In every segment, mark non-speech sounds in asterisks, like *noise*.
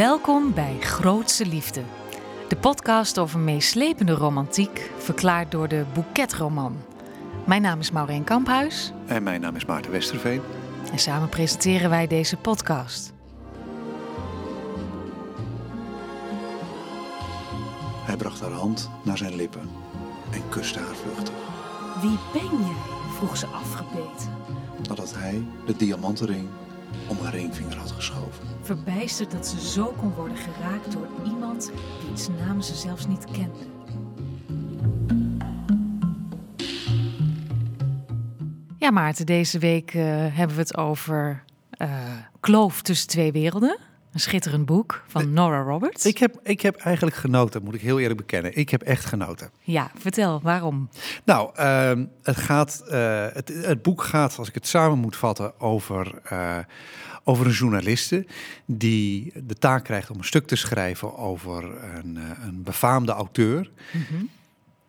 Welkom bij Grootse Liefde. De podcast over meeslepende romantiek, verklaard door de Boeketroman. Mijn naam is Maureen Kamphuis. En mijn naam is Maarten Westerveen. En samen presenteren wij deze podcast. Hij bracht haar hand naar zijn lippen en kuste haar vluchtig. Wie ben jij? vroeg ze afgebeten. Nadat hij de diamantenring om haar ringvinger had geschoven. Verbijsterd dat ze zo kon worden geraakt door iemand wiens naam ze zelfs niet kende. Ja, Maarten, deze week uh, hebben we het over uh, Kloof tussen twee werelden. Een schitterend boek van Nora Roberts. Ik heb, ik heb eigenlijk genoten, moet ik heel eerlijk bekennen. Ik heb echt genoten. Ja, vertel, waarom? Nou, uh, het, gaat, uh, het, het, boek gaat, als ik het samen moet vatten, over, uh, over een journaliste die de taak krijgt om een stuk te schrijven over een, een befaamde auteur. Mm -hmm.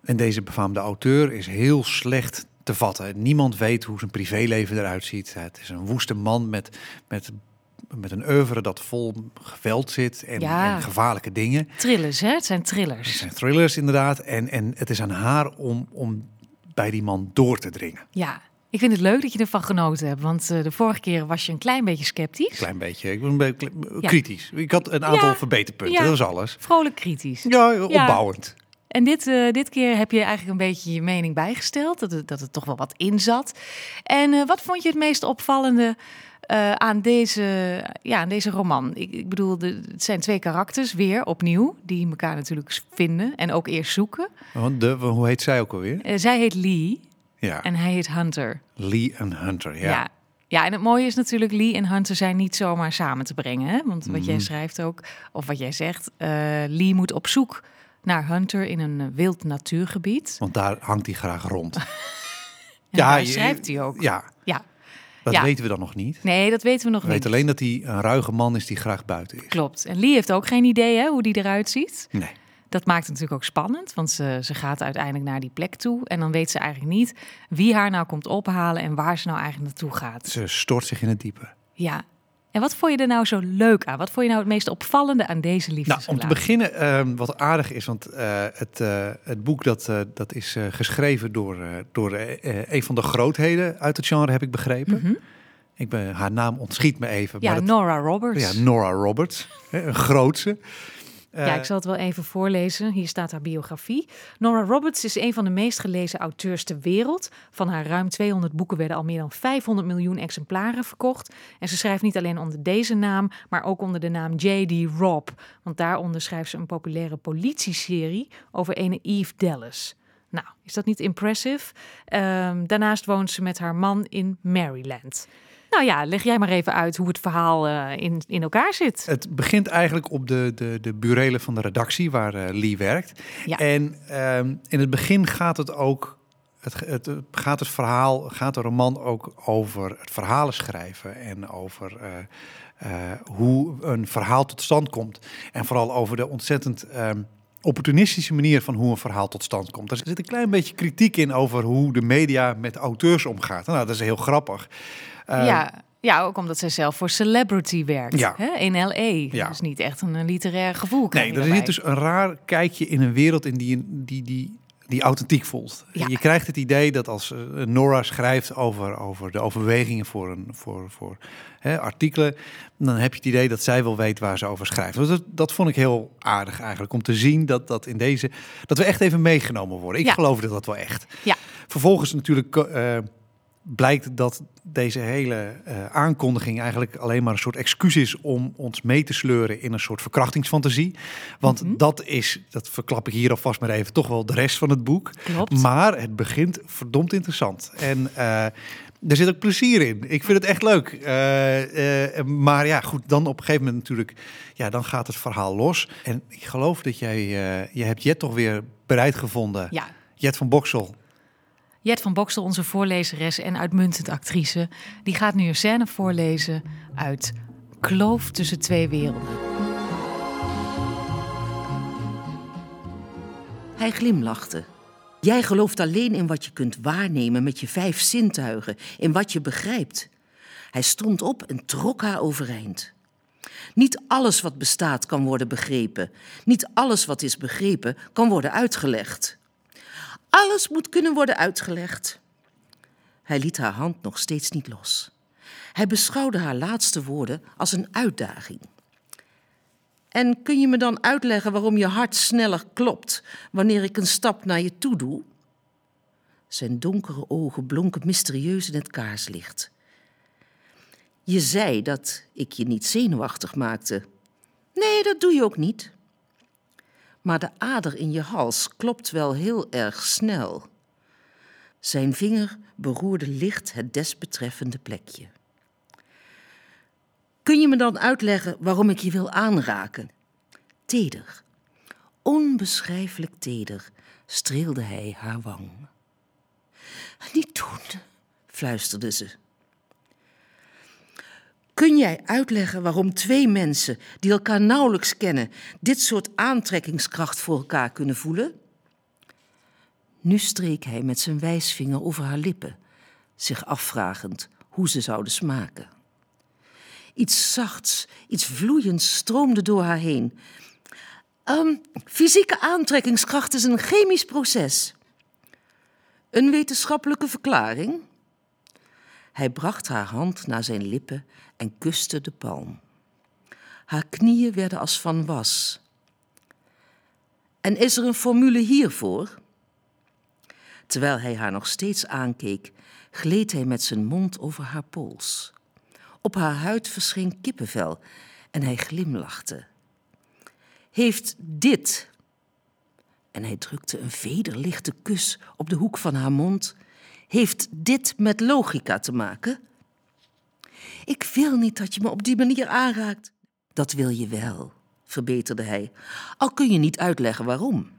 En deze befaamde auteur is heel slecht te vatten. Niemand weet hoe zijn privéleven eruit ziet. Het is een woeste man met, met met een oeuvre dat vol geweld zit en, ja. en, gevaarlijke dingen. Thrillers, hè? Het zijn thrillers. Het zijn thrillers, inderdaad. En, en het is aan haar om, om bij die man door te dringen. Ja, ik vind het leuk dat je ervan genoten hebt. Want uh, de vorige keer was je een klein beetje sceptisch. Een klein beetje. Ik ben een beetje ja. kritisch. Ik had een aantal ja. verbeterpunten, dat was alles. Vrolijk kritisch. Ja, opbouwend. En dit, uh, dit keer heb je eigenlijk een beetje je mening bijgesteld. Dat het, dat het toch wel wat in zat. En uh, wat vond je het meest opvallende uh, aan, deze, ja, aan deze roman. Ik, ik bedoel, de, het zijn twee karakters, weer opnieuw, die elkaar natuurlijk vinden en ook eerst zoeken. Want de, hoe heet zij ook alweer? Uh, zij heet Lee ja. en hij heet Hunter. Lee en Hunter, ja. ja. Ja, en het mooie is natuurlijk, Lee en Hunter zijn niet zomaar samen te brengen. Hè? Want wat mm. jij schrijft ook, of wat jij zegt, uh, Lee moet op zoek naar Hunter in een wild natuurgebied. Want daar hangt hij graag rond. *laughs* ja, daar schrijft hij ook. Ja. ja. Dat ja. weten we dan nog niet. Nee, dat weten we nog we niet. We weten alleen dat hij een ruige man is die graag buiten is. Klopt. En Lee heeft ook geen idee hè, hoe die eruit ziet. Nee. Dat maakt het natuurlijk ook spannend, want ze, ze gaat uiteindelijk naar die plek toe. En dan weet ze eigenlijk niet wie haar nou komt ophalen en waar ze nou eigenlijk naartoe gaat. Ze stort zich in het diepe. Ja. En wat vond je er nou zo leuk aan? Wat vond je nou het meest opvallende aan deze liefdesrelatie? Nou, om te beginnen, uh, wat aardig is, want uh, het, uh, het boek dat, dat is geschreven door, door een van de grootheden uit het genre, heb ik begrepen. Mm -hmm. Ik ben, haar naam ontschiet me even. Ja, maar Nora Roberts. Ja, Nora Roberts. een grootse. Uh, ja, ik zal het wel even voorlezen. Hier staat haar biografie. Nora Roberts is een van de meest gelezen auteurs ter wereld. Van haar ruim 200 boeken werden al meer dan 500 miljoen exemplaren verkocht. En ze schrijft niet alleen onder deze naam, maar ook onder de naam J.D. Robb. Want daaronder schrijft ze een populaire politieserie over ene Eve Dallas. Nou, is dat niet impressive? Um, daarnaast woont ze met haar man in Maryland. Nou ja, leg jij maar even uit hoe het verhaal uh, in, in elkaar zit. Het begint eigenlijk op de, de, de burelen van de redactie waar uh, Lee werkt. Ja. En um, in het begin gaat het ook. Het, het, gaat het verhaal, gaat de roman ook over het verhalen schrijven en over uh, hoe een verhaal tot stand komt. En vooral over de ontzettend um, opportunistische manier van hoe een verhaal tot stand komt. Er zit een klein beetje kritiek in over hoe de media met auteurs omgaat. Nou, dat is heel grappig. Uh, ja, ja, ook omdat zij zelf voor Celebrity werkt ja. hè, in L.A. Ja. Dus niet echt een literair gevoel. Nee, er zit dus een raar kijkje in een wereld in die, die, die, die authentiek voelt. Ja. Je krijgt het idee dat als uh, Nora schrijft over, over de overwegingen voor, een, voor, voor hè, artikelen, dan heb je het idee dat zij wel weet waar ze over schrijft. Dus dat, dat vond ik heel aardig eigenlijk, om te zien dat, dat in deze, dat we echt even meegenomen worden. Ik Ja. geloofde dat wel echt. Ja. Vervolgens natuurlijk uh, blijkt dat deze hele uh, aankondiging eigenlijk alleen maar een soort excuus is om ons mee te sleuren in een soort verkrachtingsfantasie. Want Mhm. mm -hmm. dat is, dat verklap ik hier alvast maar even, toch wel de rest van het boek. Klopt. Maar het begint verdomd interessant. En uh, er zit ook plezier in. Ik vind het echt leuk. Uh, maar ja, goed, dan op een gegeven moment natuurlijk, ja, dan gaat het verhaal los. En ik geloof dat jij, je hebt Jet toch weer bereid gevonden. Ja. Jet van Boksel. Jet van Boksel, onze voorlezeres en uitmuntend actrice, die gaat nu een scène voorlezen uit Kloof tussen twee werelden. Hij glimlachte. Jij gelooft alleen in wat je kunt waarnemen met je vijf zintuigen, in wat je begrijpt. Hij stond op en trok haar overeind. Niet alles wat bestaat kan worden begrepen. Niet alles wat is begrepen kan worden uitgelegd. Alles moet kunnen worden uitgelegd. Hij liet haar hand nog steeds niet los. Hij beschouwde haar laatste woorden als een uitdaging. En kun je me dan uitleggen waarom je hart sneller klopt wanneer ik een stap naar je toe doe? Zijn donkere ogen blonken mysterieus in het kaarslicht. Je zei dat ik je niet zenuwachtig maakte. Nee, dat doe je ook niet. Maar de ader in je hals klopt wel heel erg snel. Zijn vinger beroerde licht het desbetreffende plekje. Kun je me dan uitleggen waarom ik je wil aanraken? Teder, onbeschrijfelijk teder, streelde hij haar wang. Niet doen, fluisterde ze. Kun jij uitleggen waarom twee mensen die elkaar nauwelijks kennen dit soort aantrekkingskracht voor elkaar kunnen voelen? Nu streek hij met zijn wijsvinger over haar lippen, zich afvragend hoe ze zouden smaken. Iets zachts, iets vloeiends stroomde door haar heen. Um, fysieke aantrekkingskracht is een chemisch proces. Een wetenschappelijke verklaring? Hij bracht haar hand naar zijn lippen en kuste de palm. Haar knieën werden als van was. En is er een formule hiervoor? Terwijl hij haar nog steeds aankeek, gleed hij met zijn mond over haar pols. Op haar huid verscheen kippenvel en hij glimlachte. Heeft dit, en hij drukte een vederlichte kus op de hoek van haar mond, heeft dit met logica te maken? Ik wil niet dat je me op die manier aanraakt. Dat wil je wel, verbeterde hij, al kun je niet uitleggen waarom.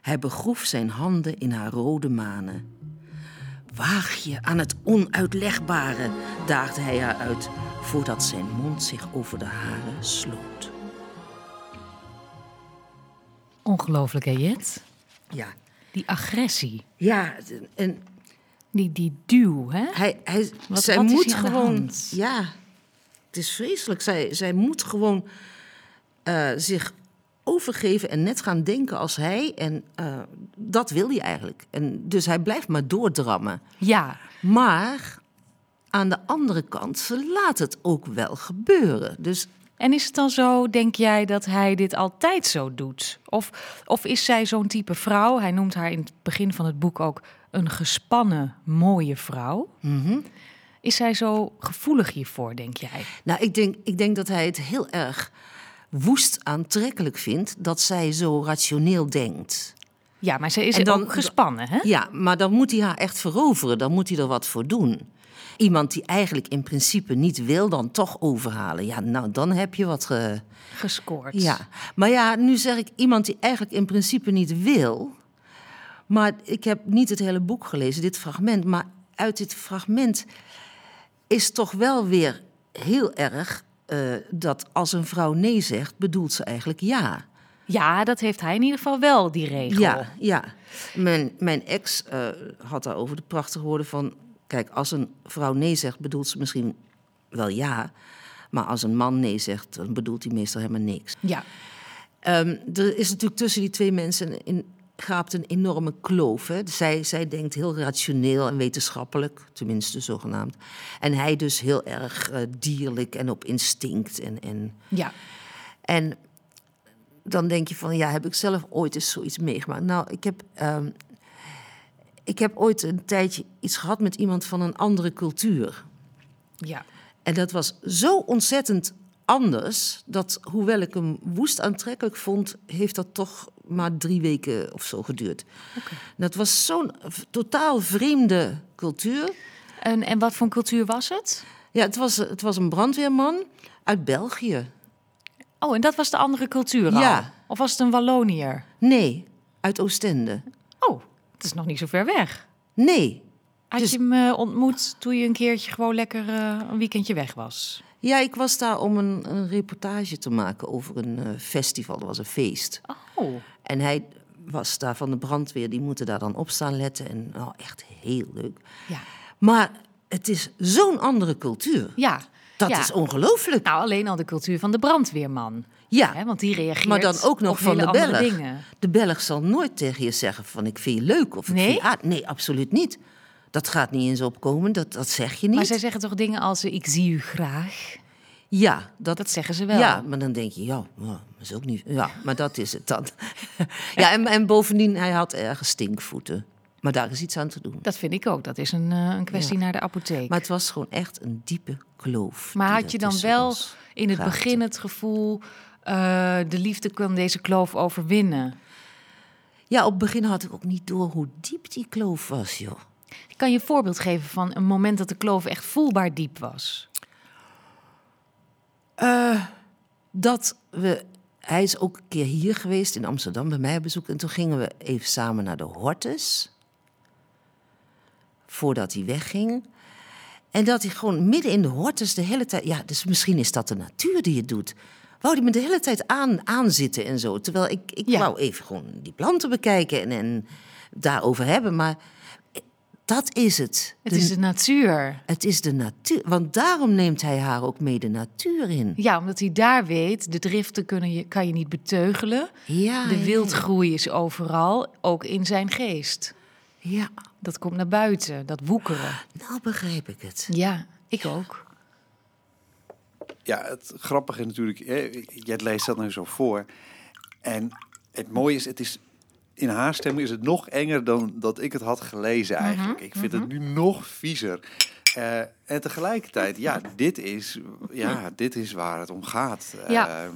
Hij begroef zijn handen in haar rode manen. Waag je aan het onuitlegbare, daagde hij haar uit, voordat zijn mond zich over de haren sloot. Ongelooflijk, hè, Jet? Ja, Die agressie, ja, en die, die duw, hè? hij, hij, Wat- zij wat is moet gewoon. hand? Ja, het is vreselijk. Zij, zij moet gewoon eh, zich overgeven en net gaan denken als hij. En eh, dat wil hij eigenlijk. En dus hij blijft maar doordrammen. Ja, Maar aan de andere kant, ze laat het ook wel gebeuren. Dus En is het dan zo, denk jij, dat hij dit altijd zo doet? Of, of is zij zo'n type vrouw? Hij noemt haar in het begin van het boek ook een gespannen, mooie vrouw. mhm. Is zij zo gevoelig hiervoor, denk jij? nou, ik denk, ik denk dat hij het heel erg woest aantrekkelijk vindt dat zij zo rationeel denkt. Ja, maar zij is En dan- ook gespannen, hè? Ja, maar dan moet hij haar echt veroveren. Dan moet hij er wat voor doen. Iemand die eigenlijk in principe niet wil, dan toch overhalen. Ja, nou, dan heb je wat. Ge... Gescoord. Ja, maar ja, nu zeg ik iemand die eigenlijk in principe niet wil. Maar ik heb niet het hele boek gelezen, dit fragment. Maar uit dit fragment is toch wel weer heel erg eh, dat als een vrouw nee zegt, bedoelt ze eigenlijk ja. Ja, dat heeft hij in ieder geval wel, die regel. Ja, ja. Mijn, mijn ex eh, had daarover de prachtige woorden van... Kijk, als een vrouw nee zegt, bedoelt ze misschien wel ja. Maar als een man nee zegt, dan bedoelt hij meestal helemaal niks. Ja. Ehm, er is natuurlijk tussen die twee mensen in, gaapt een enorme kloof. Hè? Zij, zij denkt heel rationeel en wetenschappelijk, tenminste zogenaamd. En hij dus heel erg eh, dierlijk en op instinct. En, en, ja. en dan denk je van, ja, heb ik zelf ooit eens zoiets meegemaakt? Nou, ik heb, ehm, ik heb ooit een tijdje iets gehad met iemand van een andere cultuur. Ja. En dat was zo ontzettend anders, dat hoewel ik hem woest aantrekkelijk vond, heeft dat toch maar drie weken of zo geduurd. Dat was zo'n totaal vreemde cultuur. En, en wat voor cultuur was het? Ja, het was, het was een brandweerman uit België. Oh, en dat was de andere cultuur al? Ja. Of was het een Walloniër? Nee, uit Oostende. Oh, het is nog niet zo ver weg. Nee. Had Dus- je hem eh, ontmoet toen je een keertje gewoon lekker eh, een weekendje weg was? Ja, ik was daar om een, een reportage te maken over een eh, festival. Dat was een feest. Oh, En hij was daar van de brandweer, die moeten daar dan op staan letten. En oh, echt heel leuk. ja. Maar het is zo'n andere cultuur. Ja, Dat Ja. is ongelooflijk. Nou, alleen al de cultuur van de brandweerman. Ja, want die reageert maar dan ook nog van de Belg. dingen. De Belg zal nooit tegen je zeggen van ik vind je leuk of ik Nee? vind je aard- Nee, absoluut niet. Dat gaat niet eens opkomen, dat, dat zeg je niet. Maar zij zeggen toch dingen als eh, ik zie u graag? Ja, dat, Dat zeggen ze wel. Ja, maar dan denk je, ja, dat is ook niet. Ja, maar dat is het dan. *laughs* ja, en, en bovendien, hij had ergens stinkvoeten. Maar daar is iets aan te doen. Dat vind ik ook. Dat is een, eh, een kwestie Ja. naar de apotheek. Maar het was gewoon echt een diepe kloof. Maar had je dan wel in het begin het gevoel... eh, de liefde kan deze kloof overwinnen? Ja, op het begin had ik ook niet door hoe diep die kloof was, joh. Ik kan je een voorbeeld geven van een moment dat de kloof echt voelbaar diep was. Dat we... Hij is ook een keer hier geweest in Amsterdam bij mij op bezoek. En toen gingen we even samen naar de Hortus. Voordat hij wegging. En dat hij gewoon midden in de Hortus de hele tijd... Ja, dus misschien is dat de natuur die het doet. Wou hij me de hele tijd aan, aanzitten en zo. Terwijl ik, ik Ja. wou even gewoon die planten bekijken en, en daarover hebben. Maar dat is het. Het De- is de natuur. het is de natuur. Want daarom neemt hij haar ook mee de natuur in. Ja, omdat hij daar weet, de driften kunnen je, kan je niet beteugelen. Ja, De ja, wildgroei is overal, ook in zijn geest. Ja, Dat komt naar buiten, dat woekeren. nou begrijp ik het. Ja, ik ook. Ja, het grappige natuurlijk, hè, jij leest dat nu zo voor. En het mooie is, het is in haar stem is het nog enger dan dat ik het had gelezen eigenlijk. Ik vind het nu nog viezer. Eh, en tegelijkertijd, ja, dit is, ja, dit is waar het om gaat. Ja. Ehm,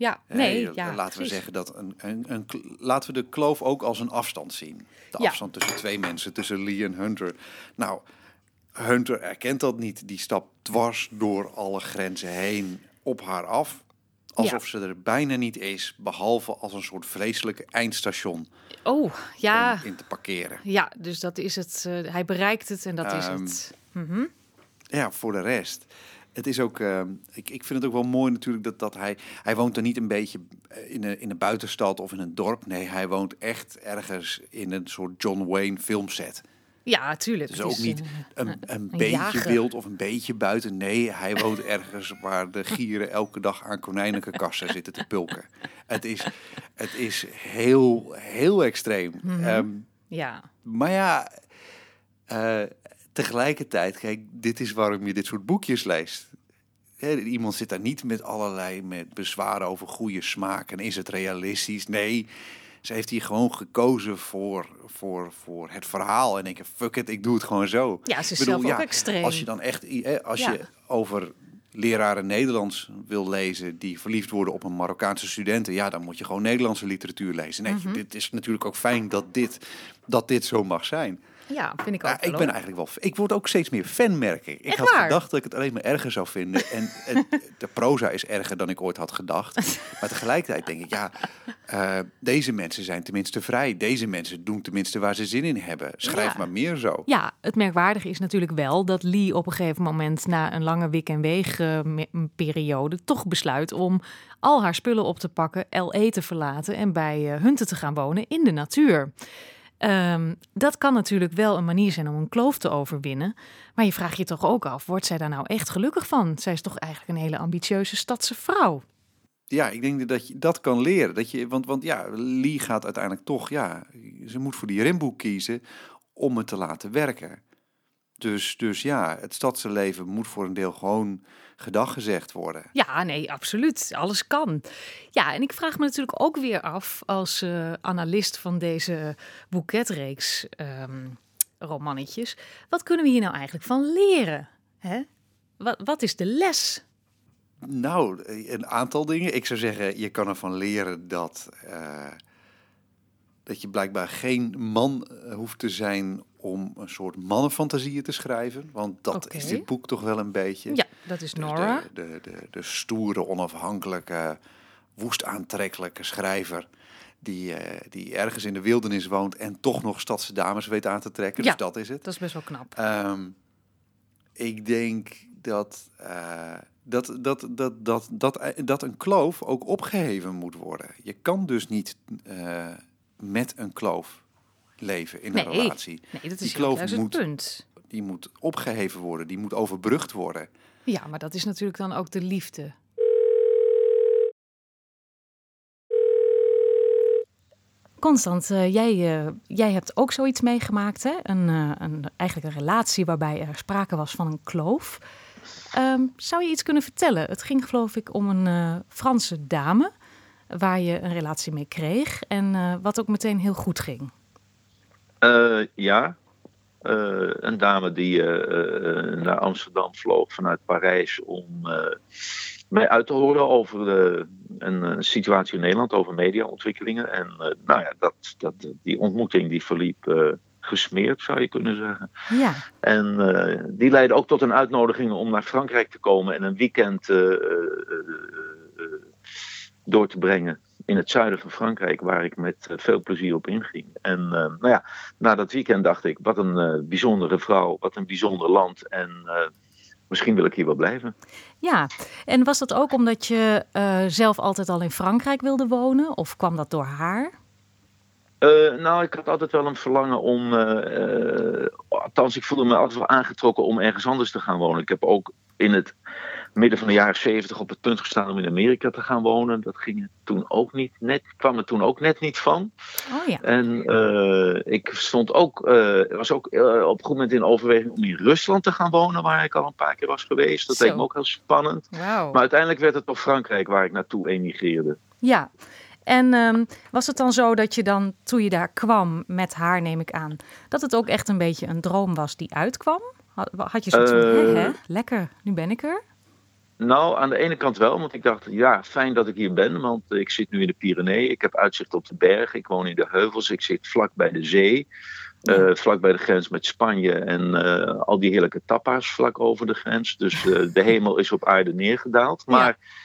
Ja, nee, laten ja. we precies. zeggen dat een, een, een, laten we de kloof ook als een afstand zien. De Ja. afstand tussen twee mensen, tussen Lee en Hunter. Nou, Hunter erkent dat niet. Die stapt dwars door alle grenzen heen op haar af. Alsof ze er bijna niet is, behalve als een soort vreselijke eindstation Oh, ja. om in te parkeren. Ja, dus dat is het. eh, hij bereikt het en dat is Ehm, het. Mhm. Ja, voor de rest. Het is ook, eh, ik, ik vind het ook wel mooi natuurlijk dat, dat hij, hij woont er niet een beetje eh, in een, in een buitenstad of in een dorp. Nee, hij woont echt ergens in een soort John Wayne filmset. Ja, tuurlijk. Dus ook niet een, een, een beetje jager. wild of een beetje buiten. Nee, hij woont *laughs* ergens waar de gieren elke dag aan konijnenkarkassen zitten te pulken. Het is, het is heel, heel extreem. Mhm. Ehm, ja. maar ja, eh, tegelijkertijd, kijk, dit is waarom je dit soort boekjes leest. Iemand zit daar niet met allerlei met bezwaren over goede smaak en is het realistisch. Nee, ze heeft hier gewoon gekozen voor, voor, voor het verhaal. En ik denk, fuck it, ik doe het gewoon zo. Ja, ze is bedoel, zelf ook extreem. Als je dan echt, als Ja. je over leraren Nederlands wil lezen die verliefd worden op een Marokkaanse studenten, ja, dan moet je gewoon Nederlandse literatuur lezen. Nee, Mhm. dit is natuurlijk ook fijn dat dit, dat dit zo mag zijn. Ja, vind ik ook. Wel, ik ben eigenlijk wel. Ik word ook steeds meer fan, merk ik. Ik Echt had waar? gedacht dat ik het alleen maar erger zou vinden. En *laughs* de proza is erger dan ik ooit had gedacht. Maar tegelijkertijd denk ik, ja, eh, deze mensen zijn tenminste vrij. Deze mensen doen tenminste waar ze zin in hebben. Schrijf Ja. maar meer zo. Ja, het merkwaardige is natuurlijk wel dat Lee op een gegeven moment na een lange wik en weeg eh, periode toch besluit om al haar spullen op te pakken, LE te verlaten en bij eh, Hunten te gaan wonen in de natuur. Ehm, dat kan natuurlijk wel een manier zijn om een kloof te overwinnen. Maar je vraagt je toch ook af, wordt zij daar nou echt gelukkig van? Zij is toch eigenlijk een hele ambitieuze stadse vrouw? Ja, ik denk dat je dat kan leren. Dat je, want, want ja, Lee gaat uiteindelijk toch, ja, ze moet voor die remboek kiezen om het te laten werken. Dus, dus ja, het stadse leven moet voor een deel gewoon gedag gezegd worden. Ja, nee, absoluut. Alles kan. Ja, en ik vraag me natuurlijk ook weer af als eh, analist van deze boeketreeks ehm, romannetjes. Wat kunnen we hier nou eigenlijk van leren? Hè? Wat, wat is de les? Nou, een aantal dingen. Ik zou zeggen, je kan ervan leren dat, eh, dat je blijkbaar geen man eh, hoeft te zijn om een soort mannenfantasieën te schrijven. Want dat is dit boek toch wel een beetje. Ja, dat is Dus Nora. De, de, de, de stoere, onafhankelijke, woest aantrekkelijke schrijver. Die, eh, die ergens in de wildernis woont en toch nog stadse dames weet aan te trekken. Ja. Dus dat is het. Dat is best wel knap. Ehm, ik denk dat, eh, dat, dat, dat, dat, dat, dat een kloof ook opgeheven moet worden. Je kan dus niet eh, met een kloof leven in een relatie. Nee, dat die is kloof juist moet- punt. die moet opgeheven worden, die moet overbrugd worden. Ja, maar dat is natuurlijk dan ook de liefde. Constant, uh, jij, uh, jij hebt ook zoiets meegemaakt, hè? Een, uh, een, eigenlijk een relatie waarbij er sprake was van een kloof. Um, zou je iets kunnen vertellen? Het ging geloof ik om een Franse dame waar je een relatie mee kreeg en wat ook meteen heel goed ging. Ja, een dame die naar Amsterdam vloog vanuit Parijs om mij uit te horen over de, een, een, situatie in Nederland, over mediaontwikkelingen. En nou ja, dat, dat, die ontmoeting die verliep gesmeerd, zou je kunnen zeggen. Ja. En die leidde ook tot een uitnodiging om naar Frankrijk te komen en een weekend door te brengen in het zuiden van Frankrijk, waar ik met veel plezier op inging. En nou ja, na dat weekend dacht ik, wat een bijzondere vrouw, wat een bijzonder land. En misschien wil ik hier wel blijven. Ja, en was dat ook omdat je zelf altijd al in Frankrijk wilde wonen? Of kwam dat door haar? Nou, ik had altijd wel een verlangen om. Althans, ik voelde me altijd wel aangetrokken om ergens anders te gaan wonen. Ik heb ook in het midden van de jaren zeventig op het punt gestaan om in Amerika te gaan wonen. Dat ging toen ook niet net, kwam er toen ook net niet van. Oh ja. En uh, ik stond ook, uh, was ook uh, op een goed moment in overweging om in Rusland te gaan wonen, waar ik al een paar keer was geweest. Dat leek me ook heel spannend. Wow. Maar uiteindelijk werd het toch Frankrijk waar ik naartoe emigreerde. Ja. En um, was het dan zo dat je dan, toen je daar kwam met haar, neem ik aan, dat het ook echt een beetje een droom was die uitkwam? Had je zoiets van, hé, hè, lekker, nu ben ik er? Nou, aan de ene kant wel, want ik dacht, ja, fijn dat ik hier ben, want ik zit nu in de Pyreneeën, ik heb uitzicht op de bergen, ik woon in de heuvels, ik zit vlak bij de zee, uh, vlak bij de grens met Spanje en uh, al die heerlijke tapa's vlak over de grens. Dus uh, *laughs* de hemel is op aarde neergedaald. Maar ja.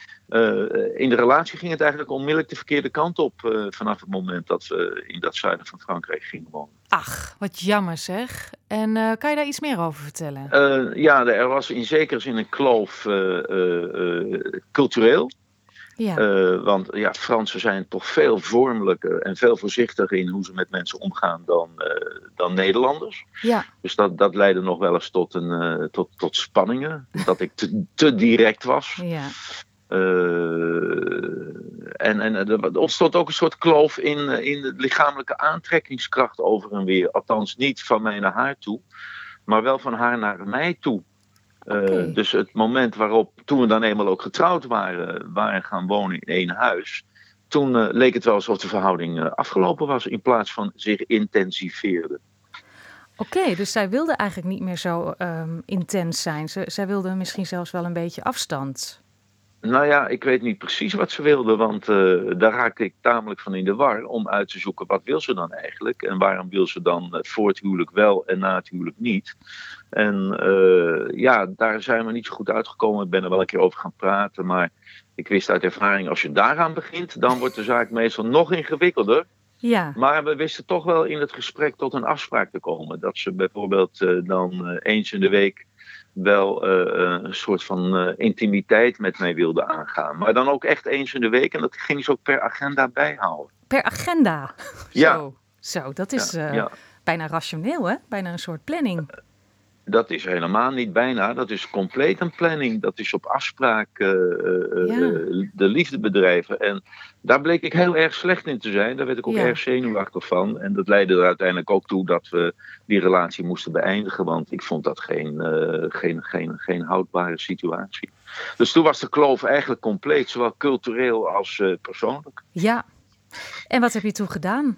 In de relatie ging het eigenlijk onmiddellijk de verkeerde kant op vanaf het moment dat we in dat zuiden van Frankrijk gingen wonen. Ach, wat jammer zeg. En uh, kan je daar iets meer over vertellen? ja, er was in zekere zin een kloof cultureel. Ja. want ja, Fransen zijn toch veel vormelijker en veel voorzichtiger in hoe ze met mensen omgaan dan, dan Nederlanders. Ja. Dus dat, dat leidde nog wel eens tot, een, tot, tot spanningen. dat ik te, te direct was. Ja. Uh, en, en er ontstond ook een soort kloof in, in de lichamelijke aantrekkingskracht over en weer. Althans, niet van mij naar haar toe, maar wel van haar naar mij toe. Okay. Uh, dus het moment waarop, toen we dan eenmaal ook getrouwd waren, waren gaan wonen in één huis. Toen uh, leek het wel alsof de verhouding afgelopen was, in plaats van zich intensiveerde. Oké, okay, dus zij wilde eigenlijk niet meer zo um, intens zijn. Ze, zij wilde misschien zelfs wel een beetje afstand. Nou ja, ik weet niet precies wat ze wilde, want uh, daar raakte ik tamelijk van in de war om uit te zoeken wat wil ze dan eigenlijk en waarom wil ze dan uh, voor het huwelijk wel en na het huwelijk niet. En uh, ja, daar zijn we niet zo goed uitgekomen. Ik ben er wel een keer over gaan praten, maar ik wist uit ervaring als je daaraan begint, dan wordt de zaak meestal nog ingewikkelder. Ja. Maar we wisten toch wel in het gesprek tot een afspraak te komen. Dat ze bijvoorbeeld dan eens in de week wel uh, een soort van uh, intimiteit met mij wilde aangaan. Maar dan ook echt eens in de week. En dat ging ze ook per agenda bijhouden. Per agenda? Ja. Zo, Zo dat is ja, ja. bijna rationeel, hè? Bijna een soort planning. Dat is helemaal niet bijna. Dat is compleet een planning. Dat is op afspraak ja. de liefde bedrijven. En daar bleek ik heel erg slecht in te zijn. Daar werd ik ook Ja. erg zenuwachtig van. En dat leidde er uiteindelijk ook toe dat we die relatie moesten beëindigen. Want ik vond dat geen, eh, geen, geen, geen houdbare situatie. Dus toen was de kloof eigenlijk compleet. Zowel cultureel als eh, persoonlijk. Ja. En wat heb je toen gedaan?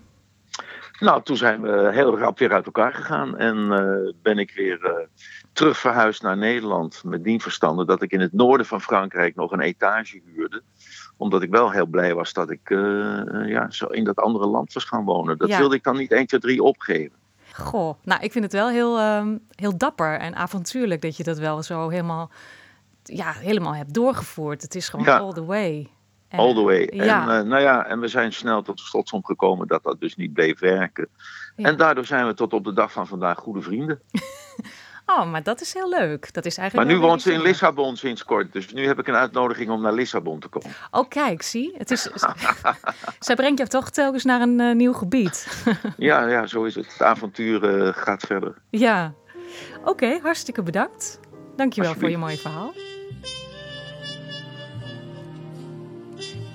Nou, toen zijn we heel rap weer uit elkaar gegaan. En eh, ben ik weer eh, terug verhuisd naar Nederland. Met dien verstande dat ik in het noorden van Frankrijk nog een etage huurde. Omdat ik wel heel blij was dat ik eh, ja, zo in dat andere land was gaan wonen. Dat Ja. wilde ik dan niet 1, 2, 3 opgeven. Goh, nou, ik vind het wel heel, ehm, heel dapper en avontuurlijk dat je dat wel zo helemaal, ja, helemaal hebt doorgevoerd. Het is gewoon Ja. all the way. All the way. Ja. En, uh, nou ja, en we zijn snel tot de slotsom gekomen dat dat dus niet bleef werken. Ja. En daardoor zijn we tot op de dag van vandaag goede vrienden. *laughs* Oh, maar dat is heel leuk. Dat is Maar eigenlijk nu wel woont ze in. Lissabon sinds kort. Dus nu heb ik een uitnodiging om naar Lissabon te komen. Oh, kijk, zie. Het is, *laughs* zij brengt jou toch telkens naar een eh, nieuw gebied. *laughs* Ja, ja, zo is het. Het avontuur uh, gaat verder. ja. Oké, hartstikke bedankt. Dankjewel voor je mooie verhaal.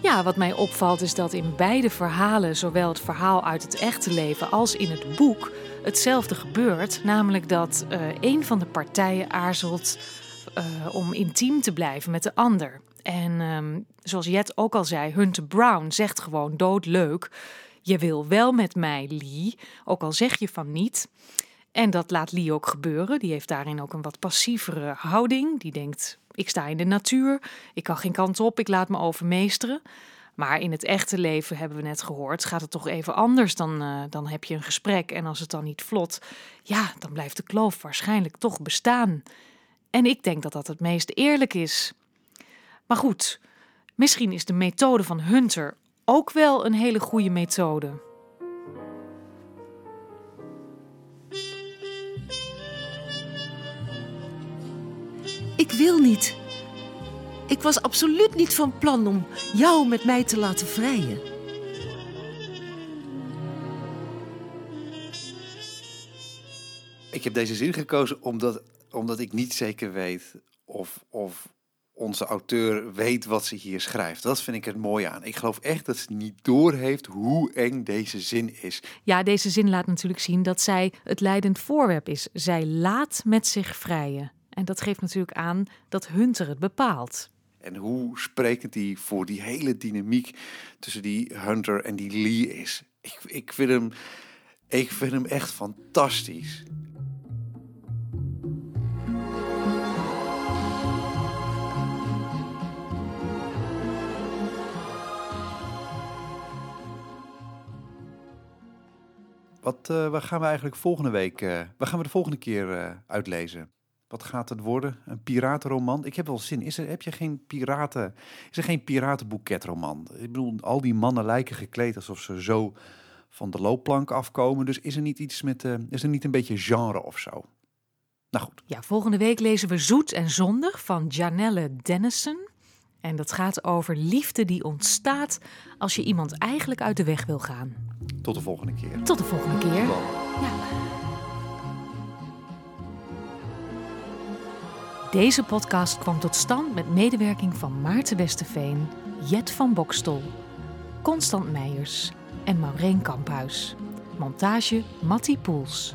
Ja, wat mij opvalt is dat in beide verhalen, zowel het verhaal uit het echte leven als in het boek, hetzelfde gebeurt. Namelijk dat uh, een van de partijen aarzelt uh, om intiem te blijven met de ander. En um, zoals Jet ook al zei, Hunter Brown zegt gewoon doodleuk: Je wil wel met mij, Lee, ook al zeg je van niet. En dat laat Lee ook gebeuren. Die heeft daarin ook een wat passievere houding. Die denkt: ik sta in de natuur, ik kan geen kant op, ik laat me overmeesteren. Maar in het echte leven, hebben we net gehoord, gaat het toch even anders. Dan, uh, dan heb je een gesprek en als het dan niet vlot, ja, dan blijft de kloof waarschijnlijk toch bestaan. En ik denk dat dat het meest eerlijk is. Maar goed, misschien is de methode van Hunter ook wel een hele goede methode. Ik wil niet. Ik was absoluut niet van plan om jou met mij te laten vrijen. Ik heb deze zin gekozen omdat, omdat ik niet zeker weet of, of onze auteur weet wat ze hier schrijft. Dat vind ik het mooie aan. Ik geloof echt dat ze niet doorheeft hoe eng deze zin is. Ja, deze zin laat natuurlijk zien dat zij het leidend voorwerp is. Zij laat met zich vrijen. En dat geeft natuurlijk aan dat Hunter het bepaalt. En hoe sprekend die voor die hele dynamiek tussen die Hunter en die Lee is. Ik, ik, vind, hem, ik vind hem echt fantastisch. Wat, uh, waar gaan we eigenlijk volgende week, uh, waar gaan we de volgende keer uh, uitlezen? Wat gaat het worden? Een piratenroman? Ik heb wel zin. Is er, heb je geen piraten? Is er geen piratenboeketroman? Ik bedoel, al die mannen lijken gekleed alsof ze zo van de loopplank afkomen. Dus is er niet iets met, uh, is er niet een beetje genre of zo? Nou goed. Ja, volgende week lezen we Zoet en Zondig van Janelle Dennison. En dat gaat over liefde die ontstaat als je iemand eigenlijk uit de weg wil gaan. Tot de volgende keer. Tot de volgende keer. Ja. Deze podcast kwam tot stand met medewerking van Maarten Westerveen, Jet van Bokstol, Constant Meijers en Maureen Kamphuis. Montage Mattie Poels.